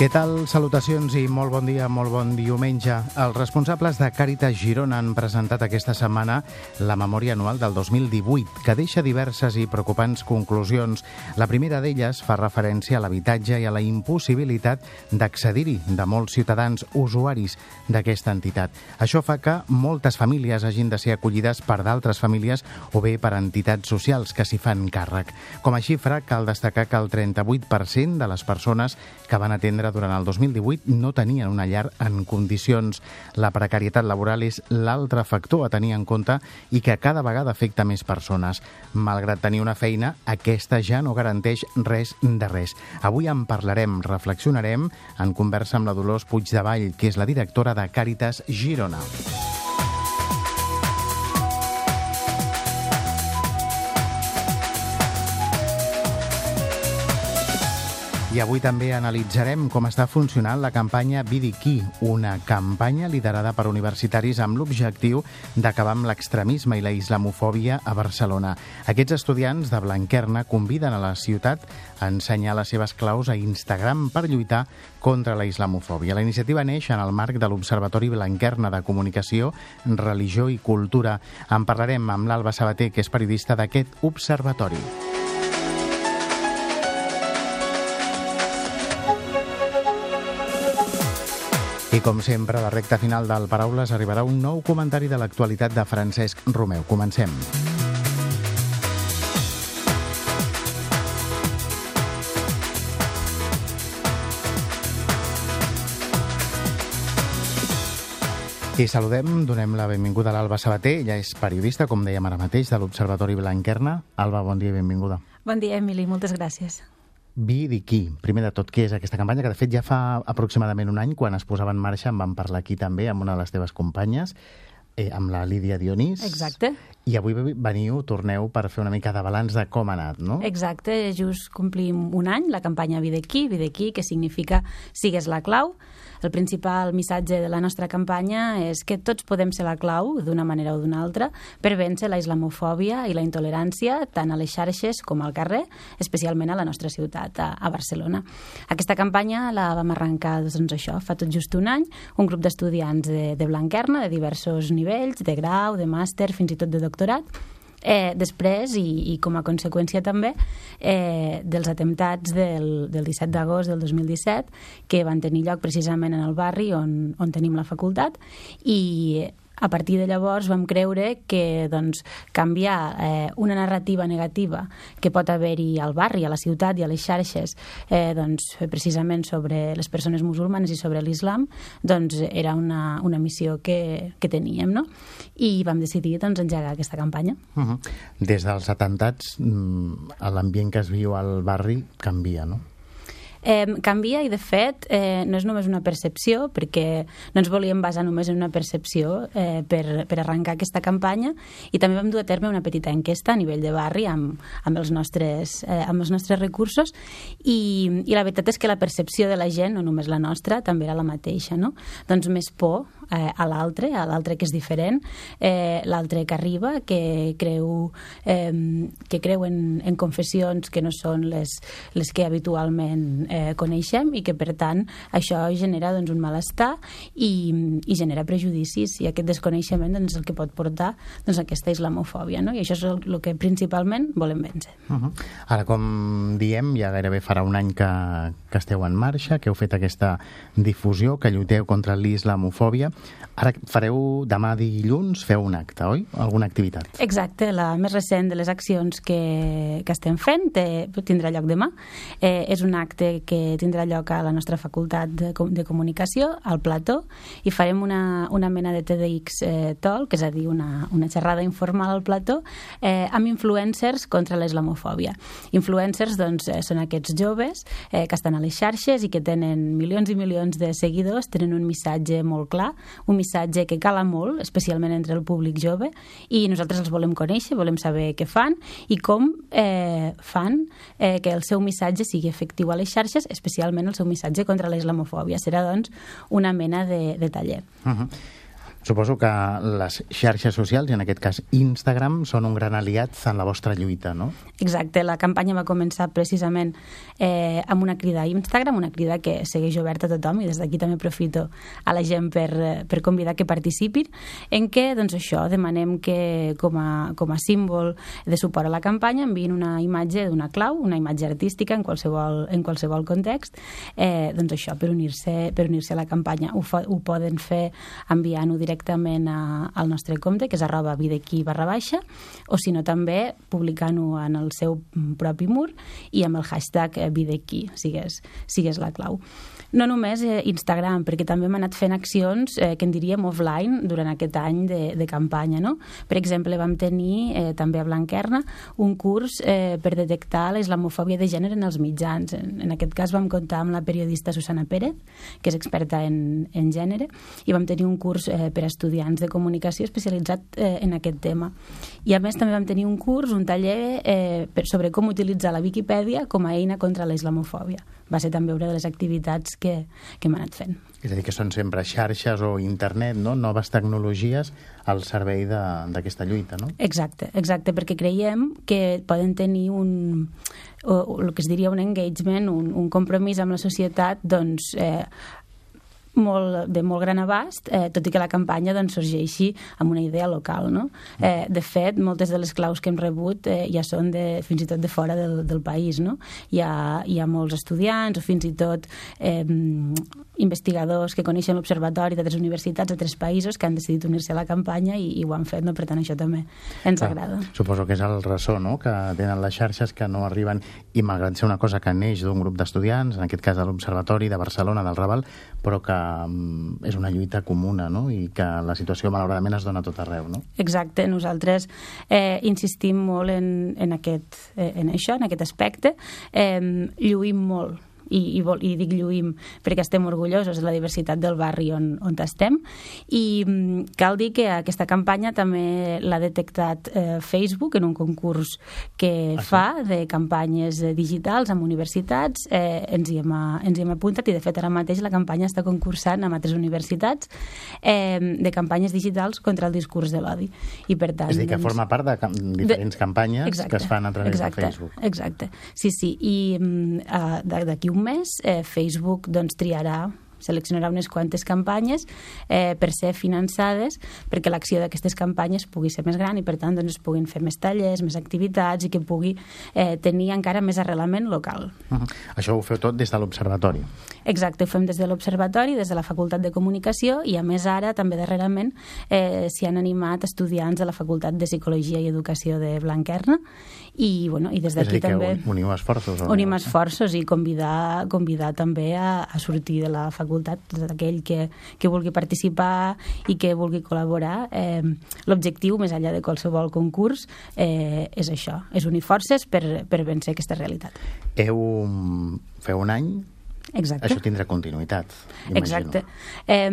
Què tal? Salutacions i molt bon dia, molt bon diumenge. Els responsables de Càritas Girona han presentat aquesta setmana la memòria anual del 2018, que deixa diverses i preocupants conclusions. La primera d'elles fa referència a l'habitatge i a la impossibilitat d'accedir-hi de molts ciutadans usuaris d'aquesta entitat. Això fa que moltes famílies hagin de ser acollides per d'altres famílies o bé per entitats socials que s'hi fan càrrec. Com a xifra, cal destacar que el 38% de les persones que van atendre durant el 2018 no tenien una llar en condicions. La precarietat laboral és l'altre factor a tenir en compte i que cada vegada afecta més persones. Malgrat tenir una feina, aquesta ja no garanteix res de res. Avui en parlarem, reflexionarem en conversa amb la Dolors Puigdevall, que és la directora de Càritas Girona. I avui també analitzarem com està funcionant la campanya Vidiquí, una campanya liderada per universitaris amb l'objectiu d'acabar amb l'extremisme i la islamofòbia a Barcelona. Aquests estudiants de Blanquerna conviden a la ciutat a ensenyar les seves claus a Instagram per lluitar contra la islamofòbia. La iniciativa neix en el marc de l'Observatori Blanquerna de Comunicació, Religió i Cultura. En parlarem amb l'Alba Sabater, que és periodista d'aquest observatori. I com sempre, a la recta final del Paraules arribarà un nou comentari de l'actualitat de Francesc Romeu. Comencem. I saludem, donem la benvinguda a l'Alba Sabater. Ella és periodista, com dèiem ara mateix, de l'Observatori Blanquerna. Alba, bon dia i benvinguda. Bon dia, Emili, moltes gràcies. Vidiquí. Primer de tot, què és aquesta campanya? Que, de fet, ja fa aproximadament un any, quan es posava en marxa, en vam parlar aquí també amb una de les teves companyes, eh, amb la Lídia Dionís. Exacte. I avui veniu, torneu per fer una mica de balanç de com ha anat, no? Exacte, just complim un any, la campanya Videquí, Videquí, que significa Sigues la clau. El principal missatge de la nostra campanya és que tots podem ser la clau, d'una manera o d'una altra, per vèncer la islamofòbia i la intolerància tant a les xarxes com al carrer, especialment a la nostra ciutat, a, a Barcelona. Aquesta campanya la vam arrencar, doncs això, fa tot just un any, un grup d'estudiants de, de Blanquerna, de diversos nivells, de grau, de màster, fins i tot de doctorat, Eh, després, i, i com a conseqüència també, eh, dels atemptats del, del 17 d'agost del 2017, que van tenir lloc precisament en el barri on, on tenim la facultat, i a partir de llavors vam creure que doncs, canviar eh, una narrativa negativa que pot haver-hi al barri, a la ciutat i a les xarxes eh, doncs, precisament sobre les persones musulmanes i sobre l'islam doncs, era una, una missió que, que teníem no? i vam decidir doncs, engegar aquesta campanya. Uh -huh. Des dels atemptats mm, l'ambient que es viu al barri canvia, no? Eh, canvia i, de fet, eh, no és només una percepció, perquè no ens volíem basar només en una percepció eh, per, per arrencar aquesta campanya i també vam dur a terme una petita enquesta a nivell de barri amb, amb, els, nostres, eh, amb els nostres recursos i, i la veritat és que la percepció de la gent, no només la nostra, també era la mateixa, no? Doncs més por eh, a l'altre, a l'altre que és diferent, eh, l'altre que arriba, que creu, eh, que creu en, en confessions que no són les, les que habitualment eh, coneixem i que, per tant, això genera doncs, un malestar i, i genera prejudicis i aquest desconeixement doncs, és el que pot portar doncs, aquesta islamofòbia, no? i això és el, el que principalment volem vèncer. Uh -huh. Ara, com diem, ja gairebé farà un any que, que esteu en marxa, que heu fet aquesta difusió, que lluiteu contra l'islamofòbia. Ara fareu demà dilluns, feu un acte, oi? Alguna activitat? Exacte, la més recent de les accions que, que estem fent té, tindrà lloc demà. Eh, és un acte que tindrà lloc a la nostra facultat de, de comunicació, al Plató, i farem una, una mena de TEDx eh, talk, és a dir, una, una xerrada informal al Plató, eh, amb influencers contra l'islamofòbia. Influencers, doncs, eh, són aquests joves eh, que estan a les xarxes i que tenen milions i milions de seguidors, tenen un missatge molt clar un missatge que cala molt, especialment entre el públic jove, i nosaltres els volem conèixer, volem saber què fan i com eh, fan eh, que el seu missatge sigui efectiu a les xarxes, especialment el seu missatge contra la islamofòbia. Serà, doncs, una mena de, de taller. Uh -huh. Suposo que les xarxes socials, i en aquest cas Instagram, són un gran aliat en la vostra lluita, no? Exacte, la campanya va començar precisament eh, amb una crida a Instagram, una crida que segueix oberta a tothom, i des d'aquí també aprofito a la gent per, per convidar que participin, en què, doncs això, demanem que com a, com a símbol de suport a la campanya enviïn una imatge d'una clau, una imatge artística en qualsevol, en qualsevol context, eh, doncs això, per unir-se per unir a la campanya. Ho, ho poden fer enviant-ho directament a, al nostre compte, que és arroba videquí barra baixa, o si no també publicant-ho en el seu propi mur i amb el hashtag videquí, sigues, sigues la clau no només eh, Instagram, perquè també hem anat fent accions eh, que en diríem offline durant aquest any de, de campanya. No? Per exemple, vam tenir eh, també a Blanquerna un curs eh, per detectar la islamofòbia de gènere en els mitjans. En, en aquest cas vam comptar amb la periodista Susana Pérez, que és experta en, en gènere, i vam tenir un curs eh, per a estudiants de comunicació especialitzat eh, en aquest tema. I a més també vam tenir un curs, un taller eh, per, sobre com utilitzar la Viquipèdia com a eina contra la islamofòbia va ser també una de les activitats que, que hem anat fent. És a dir, que són sempre xarxes o internet, no? noves tecnologies al servei d'aquesta lluita, no? Exacte, exacte, perquè creiem que poden tenir un, o, o el que es diria un engagement, un, un compromís amb la societat, doncs, eh, molt, de molt gran abast, eh, tot i que la campanya doncs, sorgeixi amb una idea local. No? Eh, de fet, moltes de les claus que hem rebut eh, ja són de, fins i tot de fora del, del país. No? Hi, ha, hi ha molts estudiants o fins i tot eh, investigadors que coneixen l'observatori de tres universitats de tres països que han decidit unir-se a la campanya i, i ho han fet, no? per tant això també ens Clar, agrada. Suposo que és el ressò no? que tenen les xarxes que no arriben, i malgrat ser una cosa que neix d'un grup d'estudiants, en aquest cas de l'Observatori de Barcelona, del Raval, però que um, és una lluita comuna no? i que la situació malauradament es dona a tot arreu. No? Exacte, nosaltres eh, insistim molt en, en, aquest, eh, en això, en aquest aspecte, eh, lluïm molt i, i, vol, i dic lluïm perquè estem orgullosos de la diversitat del barri on, on estem. I mm, cal dir que aquesta campanya també l'ha detectat eh, Facebook en un concurs que ah, fa de campanyes digitals amb universitats. Eh, ens, hi hem, ens hi hem apuntat i de fet ara mateix la campanya està concursant amb altres universitats eh, de campanyes digitals contra el discurs de l'odi. I per tant... És a dir, que doncs, forma part de cam diferents de, campanyes exacte, que es fan a través exacte, de Facebook. Exacte, sí, sí, i uh, d'aquí un mes eh, Facebook doncs, triarà seleccionarà unes quantes campanyes eh, per ser finançades perquè l'acció d'aquestes campanyes pugui ser més gran i per tant doncs, es puguin fer més tallers, més activitats i que pugui eh, tenir encara més arrelament local. Uh -huh. Això ho feu tot des de l'Observatori? Exacte, ho fem des de l'Observatori, des de la Facultat de Comunicació i a més ara també darrerament eh, s'hi han animat estudiants de la Facultat de Psicologia i Educació de Blanquerna i, bueno, i des d'aquí també... Que uniu esforços. Unim esforços i convidar, convidar també a, a sortir de la facultat tot aquell que, que vulgui participar i que vulgui col·laborar. Eh, L'objectiu, més enllà de qualsevol concurs, eh, és això, és unir forces per, per vencer aquesta realitat. Heu, feu un any Exacte. Això tindrà continuïtat, imagino. Exacte. Eh,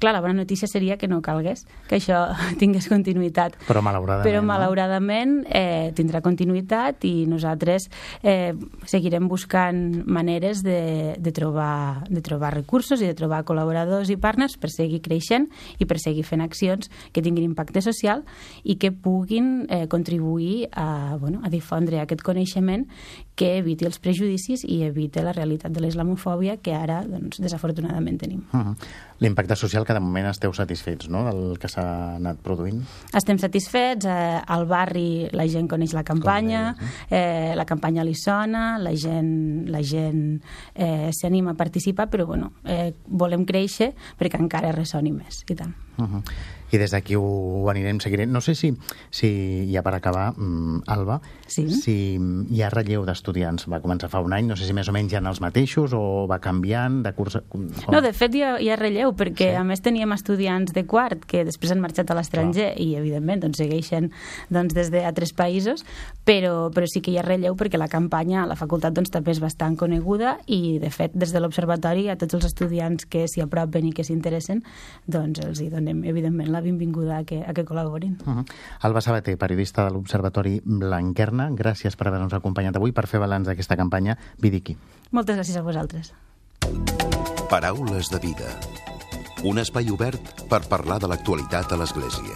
clar, la bona notícia seria que no calgués que això tingués continuïtat. Però malauradament. Però malauradament eh, tindrà continuïtat i nosaltres eh, seguirem buscant maneres de, de, trobar, de trobar recursos i de trobar col·laboradors i partners per seguir creixent i per seguir fent accions que tinguin impacte social i que puguin eh, contribuir a, bueno, a difondre aquest coneixement que eviti els prejudicis i eviti la realitat de l'islamofòbia que ara, doncs, desafortunadament tenim. Uh -huh. L'impacte social que de moment esteu satisfets, no?, del que s'ha anat produint? Estem satisfets, eh, al barri la gent coneix la campanya, eh, la campanya li sona, la gent, la gent eh, s'anima a participar, però bueno, eh, volem créixer perquè encara ressoni més, i tant. Uh -huh. I des d'aquí ho, ho anirem seguint. No sé si, si ja per acabar, mm, Alba, Sí. si hi ha relleu d'estudiants. Va començar fa un any, no sé si més o menys hi ha els mateixos o va canviant de curs... Com? No, de fet hi ha, hi ha relleu, perquè Sí. a més teníem estudiants de quart que després han marxat a l'estranger i, evidentment, doncs, segueixen doncs, des d'altres països, però, però sí que hi ha relleu perquè la campanya a la facultat doncs, també és bastant coneguda i, de fet, des de l'Observatori a tots els estudiants que s'hi apropen i que s'interessen, doncs els hi donem, evidentment, la benvinguda a que, a que col·laborin. Uh -huh. Alba Sabater, periodista de l'Observatori Blanquerna, gràcies per haver-nos acompanyat avui per fer balanç d'aquesta campanya Vidiqui. Moltes gràcies a vosaltres. Paraules de vida. Un espai obert per parlar de l'actualitat a l'Església.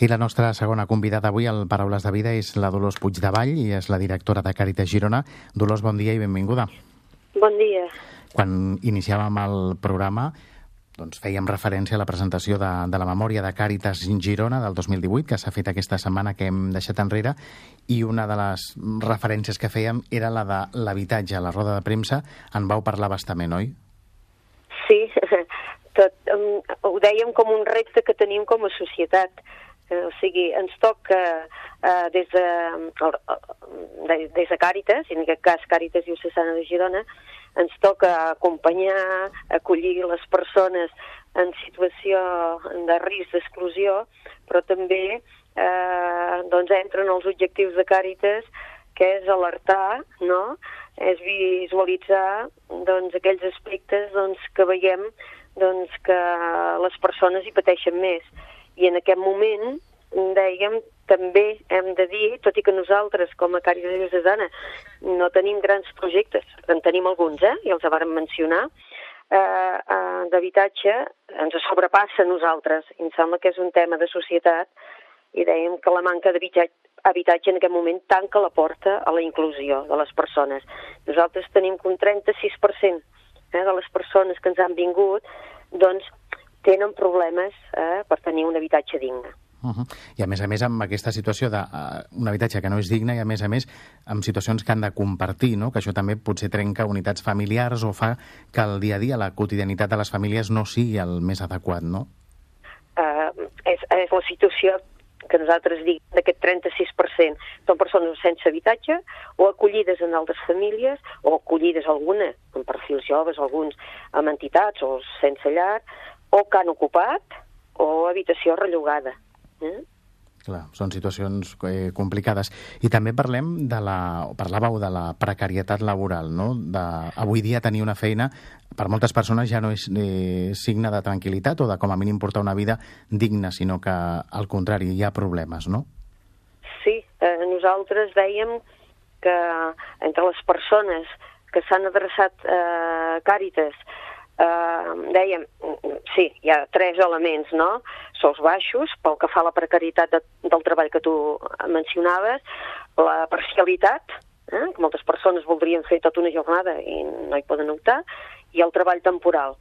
I la nostra segona convidada avui al Paraules de Vida és la Dolors Puigdevall i és la directora de Càritas Girona. Dolors, bon dia i benvinguda. Bon dia. Quan iniciàvem el programa doncs fèiem referència a la presentació de, de la memòria de Càritas Girona del 2018, que s'ha fet aquesta setmana que hem deixat enrere, i una de les referències que fèiem era la de l'habitatge. A la roda de premsa en vau parlar bastament, oi? Sí, tot, um, ho dèiem com un repte que tenim com a societat. Eh, o sigui, ens toca eh, des, de, de, des de Càritas, i en aquest cas Càritas Diocesana de Girona, ens toca acompanyar, acollir les persones en situació de risc d'exclusió, però també eh, doncs entren els objectius de Càritas, que és alertar, no? és visualitzar doncs, aquells aspectes doncs, que veiem doncs, que les persones hi pateixen més. I en aquest moment, dèiem, també hem de dir, tot i que nosaltres, com a Càritas Diocesana, no tenim grans projectes, en tenim alguns, eh? i els vàrem mencionar, eh, eh, d'habitatge, ens sobrepassa a nosaltres. I em sembla que és un tema de societat i dèiem que la manca d'habitatge habitatge en aquest moment tanca la porta a la inclusió de les persones. Nosaltres tenim que un 36% eh, de les persones que ens han vingut doncs, tenen problemes eh, per tenir un habitatge digne. Uh -huh. I a més a més amb aquesta situació d'un uh, habitatge que no és digne i a més a més amb situacions que han de compartir, no? que això també potser trenca unitats familiars o fa que el dia a dia, la quotidianitat de les famílies no sigui el més adequat, no? Uh, és, és la situació que nosaltres diguem d'aquest 36% són persones sense habitatge o acollides en altres famílies o acollides alguna en perfils joves, alguns amb entitats o sense llar o que han ocupat o habitació rellogada. Eh? Clar, són situacions eh, complicades. I també parlem de la, parlàveu de la precarietat laboral, no? De, avui dia tenir una feina per moltes persones ja no és eh, signe de tranquil·litat o de com a mínim portar una vida digna, sinó que al contrari, hi ha problemes, no? Sí, eh, nosaltres dèiem que entre les persones que s'han adreçat a eh, Càritas eh, dèiem, sí, hi ha tres elements, no? Sous baixos, pel que fa a la precarietat de, del treball que tu mencionaves, la parcialitat, eh, que moltes persones voldrien fer tota una jornada i no hi poden optar, i el treball temporal.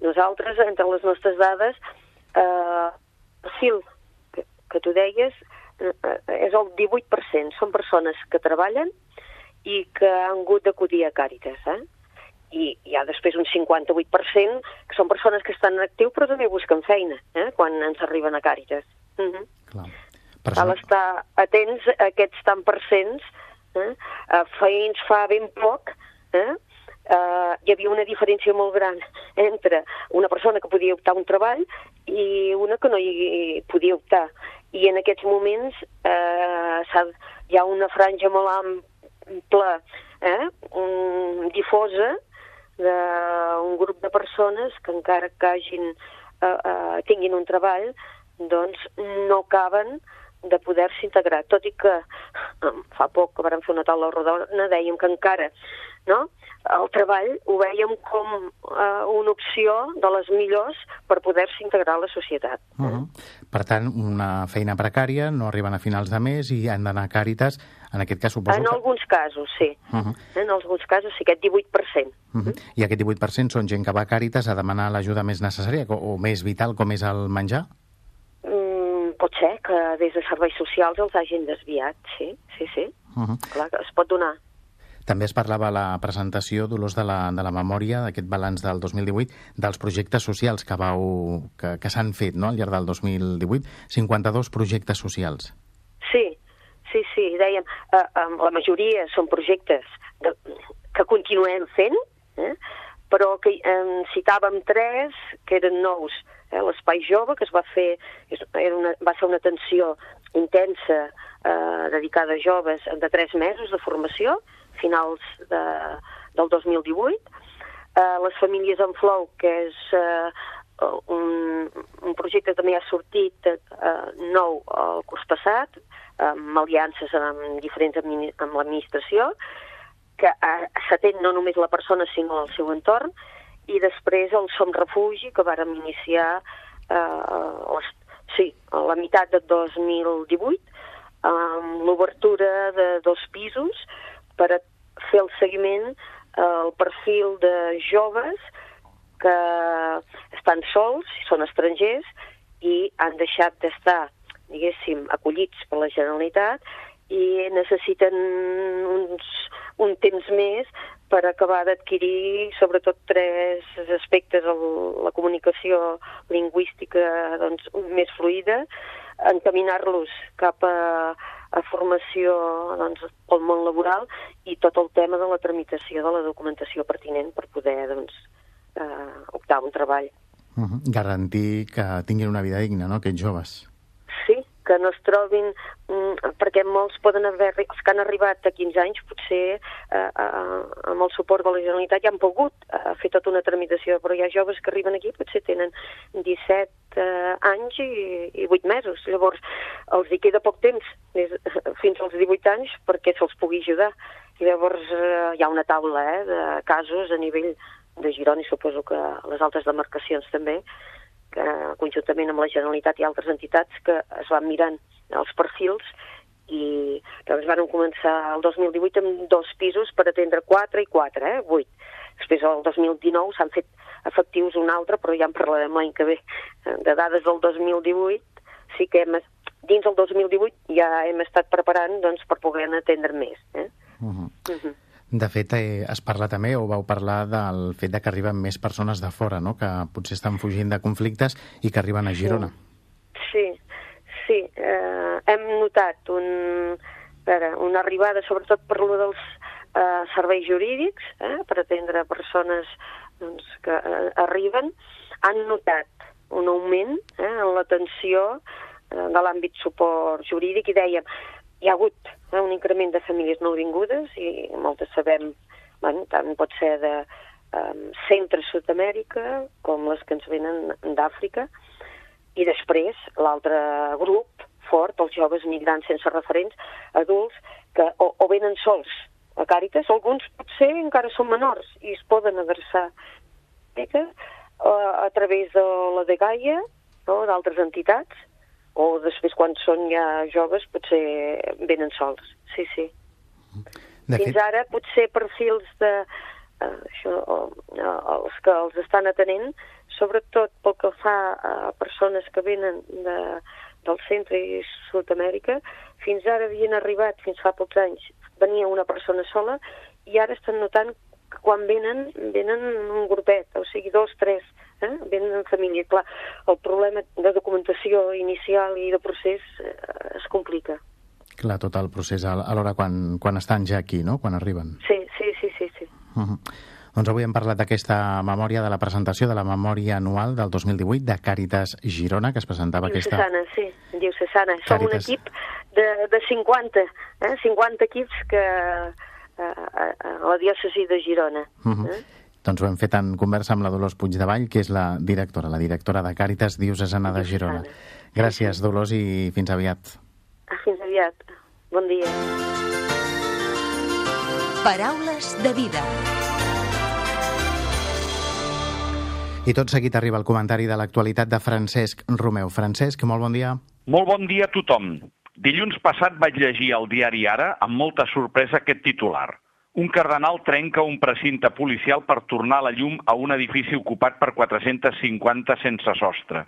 Nosaltres, entre les nostres dades, eh, perfil que, que tu deies eh, és el 18%. Són persones que treballen i que han hagut d'acudir a Càritas, eh? I hi ha després un 58% que són persones que estan en actiu però també busquen feina eh, quan ens arriben a Càritas. Uh -huh. Clar. Cal estar atents a aquests tant percents. Eh? Uh, feins fa ben poc eh? Uh, hi havia una diferència molt gran entre una persona que podia optar un treball i una que no hi podia optar. I en aquests moments eh, hi ha una franja molt ampla, eh, um, difosa, d'un grup de persones que encara que hagin, eh, eh, tinguin un treball, doncs no caben de poder-se integrar, tot i que fa poc que vam fer una taula rodona dèiem que encara no? el treball ho vèiem com eh, una opció de les millors per poder-se integrar a la societat. Uh -huh. Per tant, una feina precària, no arriben a finals de mes i han d'anar a Càritas, en aquest cas suposo En que... alguns casos, sí. Uh -huh. En alguns casos sí, aquest 18%. Uh -huh. I aquest 18% són gent que va a Càritas a demanar l'ajuda més necessària o, o més vital, com és el menjar? Mm, pot ser que des de serveis socials els hagin desviat, sí, sí, sí. Uh -huh. Clar es pot donar. També es parlava a la presentació, Dolors, de la, de la memòria, d'aquest balanç del 2018, dels projectes socials que, vau, que, que s'han fet no? al llarg del 2018, 52 projectes socials. Sí, sí, sí, dèiem, eh, eh, la majoria són projectes de, que continuem fent, eh, però que eh, citàvem tres que eren nous. Eh, L'Espai Jove, que es va fer, era una, va ser una atenció intensa eh, dedicada a joves de tres mesos de formació, finals de, del 2018. Eh, les famílies en flow, que és eh, un, un projecte que també ha sortit eh, nou el curs passat, amb aliances amb diferents amb l'administració, que s'atén no només la persona sinó el seu entorn, i després el Som Refugi, que vàrem iniciar eh, les, sí, a la meitat de 2018, amb l'obertura de dos pisos per a fer el seguiment el perfil de joves que estan sols, són estrangers, i han deixat d'estar, diguéssim, acollits per la Generalitat i necessiten uns, un temps més per acabar d'adquirir sobretot tres aspectes, el, la comunicació lingüística doncs, més fluida, encaminar-los cap a, a formació doncs, pel món laboral i tot el tema de la tramitació de la documentació pertinent per poder doncs, eh, optar a un treball. Uh -huh. Garantir que tinguin una vida digna, no?, aquests joves que no es trobin, mm, perquè molts poden haver, els que han arribat a 15 anys, potser eh, eh, amb el suport de la Generalitat ja han pogut eh, fer tota una tramitació, però hi ha joves que arriben aquí potser tenen 17 eh, anys i, i 8 mesos. Llavors, els hi queda poc temps, des, fins als 18 anys, perquè se'ls pugui ajudar. I llavors eh, hi ha una taula eh, de casos a nivell de Girona i suposo que les altres demarcacions també, que, conjuntament amb la Generalitat i altres entitats que es van mirant els perfils i doncs van començar el 2018 amb dos pisos per atendre 4 i 4, eh? 8. Després el 2019 s'han fet efectius un altre, però ja en parlarem l'any que ve. De dades del 2018 sí que hem, dins del 2018 ja hem estat preparant doncs, per poder atendre més. Eh? Uh -huh. Uh -huh. De fet, eh, es parla també, o vau parlar del fet de que arriben més persones de fora, no? que potser estan fugint de conflictes i que arriben a Girona. Sí, sí. Eh, hem notat un, veure, una arribada, sobretot per lo dels eh, serveis jurídics, eh, per atendre persones doncs, que eh, arriben, han notat un augment eh, en l'atenció eh, de l'àmbit suport jurídic i dèiem, hi ha hagut eh, un increment de famílies nouvingudes i moltes sabem, bueno, tant pot ser de um, centre Sud-amèrica com les que ens venen d'Àfrica. I després l'altre grup fort, els joves migrants sense referents, adults, que o, o venen sols a Càritas, alguns potser encara són menors i es poden adreçar a, a través de la de Gaia no, d'altres entitats, o després quan són ja joves potser venen sols, sí, sí. De Fins fet... ara potser perfils de uh, això, uh, els que els estan atenent, sobretot pel que fa a persones que venen de, del centre i Sud-amèrica, fins ara havien arribat, fins fa pocs anys, venia una persona sola i ara estan notant que quan venen, venen un grupet, o sigui, dos, tres, eh? venen en família. Clar, el problema de documentació inicial i de procés eh, es complica. Clar, tot el procés alhora quan, quan estan ja aquí, no?, quan arriben. Sí, sí, sí, sí. sí. Uh -huh. Doncs avui hem parlat d'aquesta memòria, de la presentació de la memòria anual del 2018 de Càritas Girona, que es presentava Diu aquesta... Cesana, sí, diu Cesana. Càritas... Som un equip de, de 50, eh? 50 equips que a, a, a la diòcesi de Girona. Uh -huh. eh? Doncs ho hem fet en conversa amb la Dolors Puigdevall, que és la directora, la directora de Càritas Diocesana de Girona. Gràcies, Dolors, i fins aviat. Fins aviat. Bon dia. Paraules de vida. I tot seguit arriba el comentari de l'actualitat de Francesc Romeu. Francesc, molt bon dia. Molt bon dia a tothom. Dilluns passat vaig llegir al diari Ara amb molta sorpresa aquest titular. Un cardenal trenca un precinte policial per tornar la llum a un edifici ocupat per 450 sense sostre.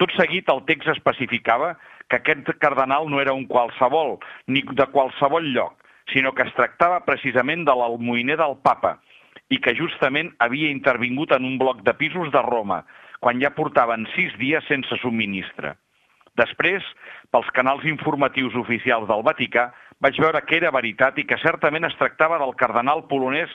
Tot seguit el text especificava que aquest cardenal no era un qualsevol, ni de qualsevol lloc, sinó que es tractava precisament de l'almoiner del papa i que justament havia intervingut en un bloc de pisos de Roma, quan ja portaven sis dies sense subministre. Després, pels canals informatius oficials del Vaticà, vaig veure que era veritat i que certament es tractava del cardenal polonès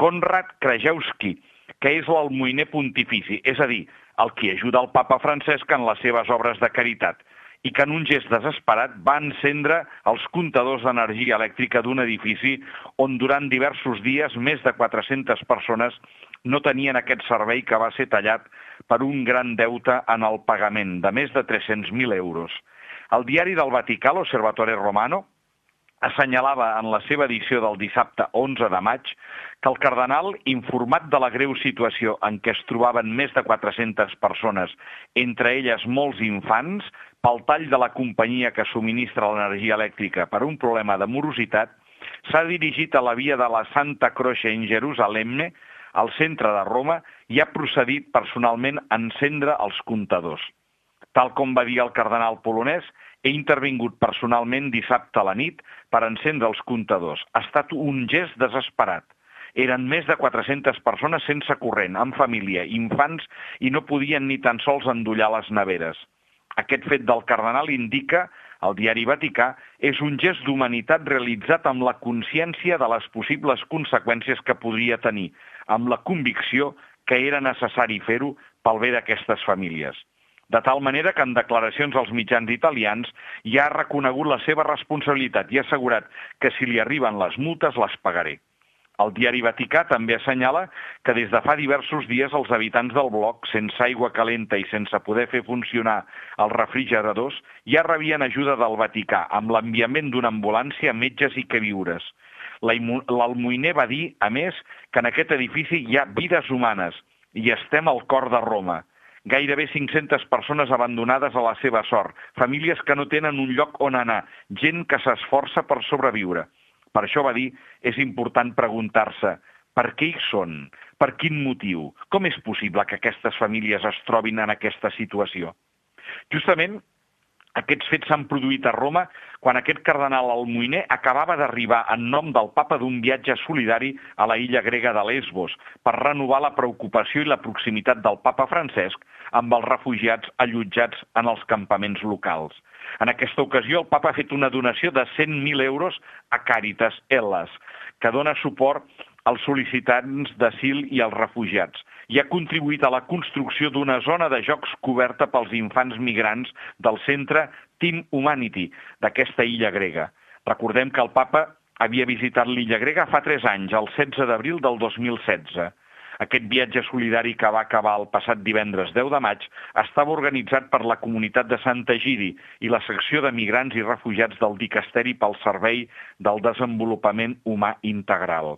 Konrad Krajewski, que és l'almoiner pontifici, és a dir, el qui ajuda el papa Francesc en les seves obres de caritat, i que en un gest desesperat va encendre els comptadors d'energia elèctrica d'un edifici on durant diversos dies més de 400 persones no tenien aquest servei que va ser tallat per un gran deute en el pagament de més de 300.000 euros. El diari del Vaticà, l'Osservatore Romano, assenyalava en la seva edició del dissabte 11 de maig que el cardenal, informat de la greu situació en què es trobaven més de 400 persones, entre elles molts infants, pel tall de la companyia que subministra l'energia elèctrica per un problema de morositat, s'ha dirigit a la via de la Santa Croce en Jerusalem, al centre de Roma, i ha procedit personalment a encendre els comptadors. Tal com va dir el cardenal polonès, he intervingut personalment dissabte a la nit per encendre els comptadors. Ha estat un gest desesperat. Eren més de 400 persones sense corrent, amb família, infants, i no podien ni tan sols endollar les neveres. Aquest fet del cardenal indica, el diari Vaticà, és un gest d'humanitat realitzat amb la consciència de les possibles conseqüències que podria tenir, amb la convicció que era necessari fer-ho pel bé d'aquestes famílies de tal manera que en declaracions als mitjans italians ja ha reconegut la seva responsabilitat i ha assegurat que si li arriben les multes les pagaré. El diari Vaticà també assenyala que des de fa diversos dies els habitants del bloc, sense aigua calenta i sense poder fer funcionar els refrigeradors, ja rebien ajuda del Vaticà amb l'enviament d'una ambulància, metges i queviures. L'almoiner va dir, a més, que en aquest edifici hi ha vides humanes i estem al cor de Roma gairebé 500 persones abandonades a la seva sort, famílies que no tenen un lloc on anar, gent que s'esforça per sobreviure. Per això va dir, és important preguntar-se per què hi són, per quin motiu, com és possible que aquestes famílies es trobin en aquesta situació. Justament aquests fets s'han produït a Roma quan aquest cardenal almoiner acabava d'arribar en nom del papa d'un viatge solidari a la illa grega de Lesbos per renovar la preocupació i la proximitat del papa Francesc amb els refugiats allotjats en els campaments locals. En aquesta ocasió, el papa ha fet una donació de 100.000 euros a Càritas Elas, que dona suport als sol·licitants d'asil i als refugiats i ha contribuït a la construcció d'una zona de jocs coberta pels infants migrants del centre Team Humanity d'aquesta illa grega. Recordem que el papa havia visitat l'illa grega fa tres anys, el 16 d'abril del 2016. Aquest viatge solidari que va acabar el passat divendres 10 de maig estava organitzat per la comunitat de Santa Giri i la secció de migrants i refugiats del Dicasteri pel Servei del Desenvolupament Humà Integral.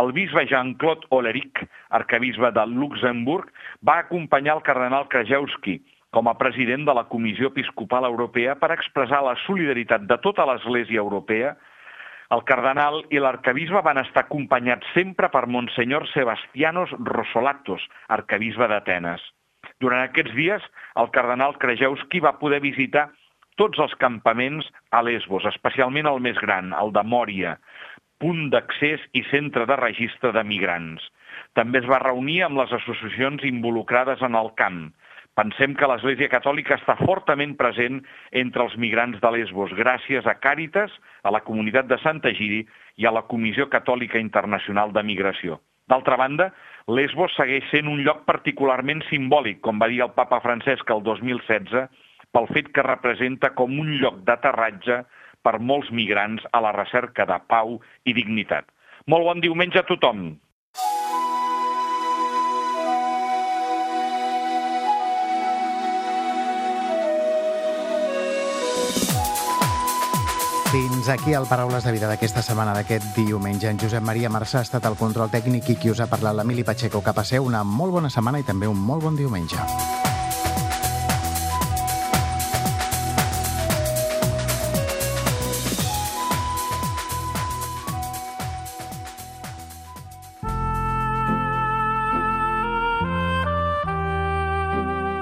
El bisbe Jean-Claude Oleric, arcabisbe de Luxemburg, va acompanyar el cardenal Krajewski com a president de la Comissió Episcopal Europea per expressar la solidaritat de tota l'Església Europea el cardenal i l'arcabisbe van estar acompanyats sempre per Monsenyor Sebastianos Rosolatos, arcabisbe d'Atenes. Durant aquests dies, el cardenal Krajewski va poder visitar tots els campaments a Lesbos, especialment el més gran, el de Mòria, punt d'accés i centre de registre de migrants. També es va reunir amb les associacions involucrades en el camp. Pensem que l'Església Catòlica està fortament present entre els migrants de Lesbos, gràcies a Càritas, a la comunitat de Santa Giri i a la Comissió Catòlica Internacional de Migració. D'altra banda, Lesbos segueix sent un lloc particularment simbòlic, com va dir el papa Francesc el 2016, pel fet que representa com un lloc d'aterratge per molts migrants a la recerca de pau i dignitat. Molt bon diumenge a tothom! Fins aquí el Paraules de Vida d'aquesta setmana, d'aquest diumenge. En Josep Maria Marçà ha estat el control tècnic i qui us ha parlat l'Emili Pacheco. Que passeu una molt bona setmana i també un molt bon diumenge.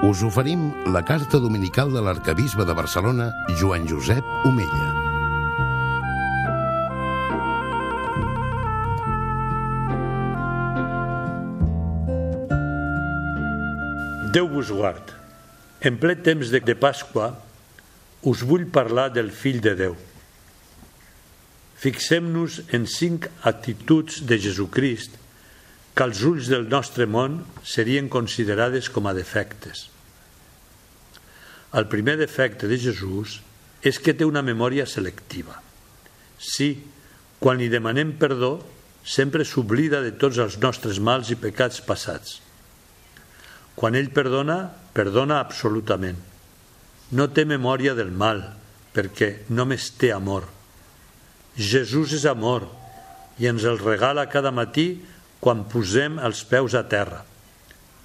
us oferim la carta dominical de l'arcabisbe de Barcelona, Joan Josep Omella. Déu vos guard. En ple temps de, de Pasqua us vull parlar del Fill de Déu. Fixem-nos en cinc actituds de Jesucrist que als ulls del nostre món serien considerades com a defectes. El primer defecte de Jesús és que té una memòria selectiva. Sí, quan li demanem perdó, sempre s'oblida de tots els nostres mals i pecats passats. Quan ell perdona, perdona absolutament. No té memòria del mal, perquè només té amor. Jesús és amor i ens el regala cada matí quan posem els peus a terra.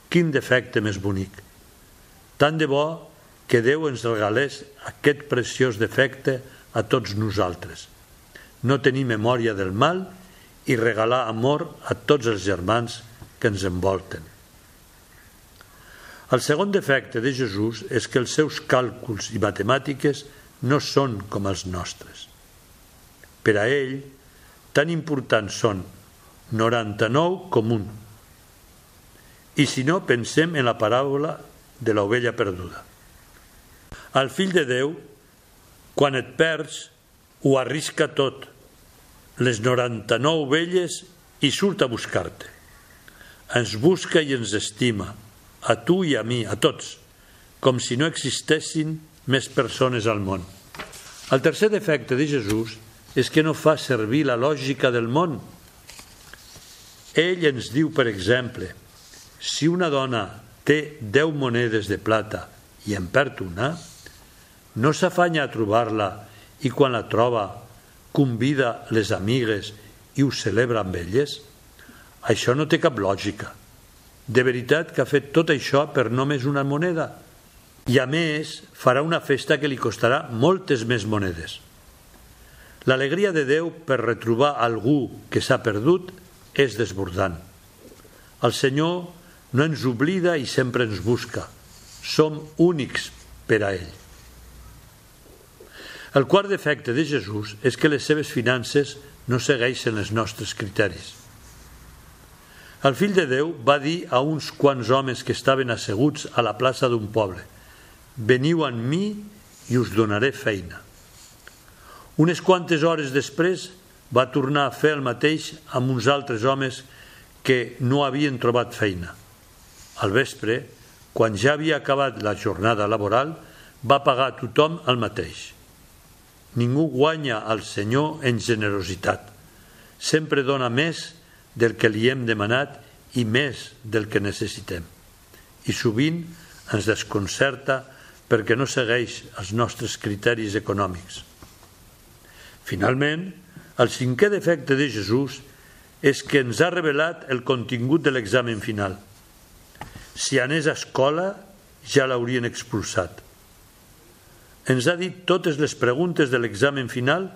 Quin defecte més bonic! Tant de bo que Déu ens regalés aquest preciós defecte a tots nosaltres. No tenir memòria del mal i regalar amor a tots els germans que ens envolten. El segon defecte de Jesús és que els seus càlculs i matemàtiques no són com els nostres. Per a ell, tan importants són 99 com un. I si no, pensem en la paràbola de l'ovella perduda. El fill de Déu, quan et perds, ho arrisca tot, les 99 velles i surt a buscar-te. Ens busca i ens estima, a tu i a mi, a tots, com si no existessin més persones al món. El tercer defecte de Jesús és que no fa servir la lògica del món. Ell ens diu, per exemple, si una dona té 10 monedes de plata i en perd una, no s'afanya a trobar-la i quan la troba convida les amigues i ho celebra amb elles? Això no té cap lògica. De veritat que ha fet tot això per només una moneda. I a més, farà una festa que li costarà moltes més monedes. L'alegria de Déu per retrobar algú que s'ha perdut és desbordant. El Senyor no ens oblida i sempre ens busca. Som únics per a ell. El quart defecte de Jesús és que les seves finances no segueixen els nostres criteris. El fill de Déu va dir a uns quants homes que estaven asseguts a la plaça d'un poble «Veniu amb mi i us donaré feina». Unes quantes hores després va tornar a fer el mateix amb uns altres homes que no havien trobat feina. Al vespre, quan ja havia acabat la jornada laboral, va pagar a tothom el mateix. Ningú guanya al Senyor en generositat. Sempre dona més del que li hem demanat i més del que necessitem. I sovint ens desconcerta perquè no segueix els nostres criteris econòmics. Finalment, el cinquè defecte de Jesús és que ens ha revelat el contingut de l'examen final. Si anés a escola, ja l'haurien expulsat ens ha dit totes les preguntes de l'examen final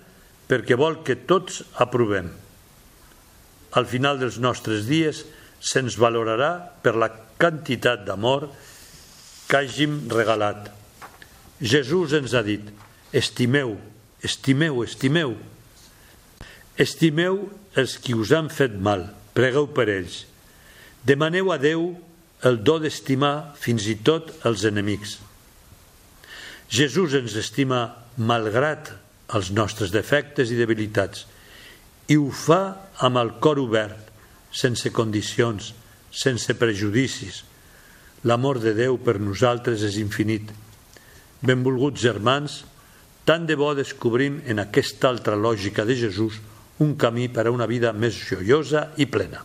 perquè vol que tots aprovem. Al final dels nostres dies se'ns valorarà per la quantitat d'amor que hàgim regalat. Jesús ens ha dit, estimeu, estimeu, estimeu. Estimeu els qui us han fet mal, pregueu per ells. Demaneu a Déu el do d'estimar fins i tot els enemics. Jesús ens estima malgrat els nostres defectes i debilitats i ho fa amb el cor obert, sense condicions, sense prejudicis. L'amor de Déu per nosaltres és infinit. Benvolguts germans, tant de bo descobrim en aquesta altra lògica de Jesús un camí per a una vida més joiosa i plena.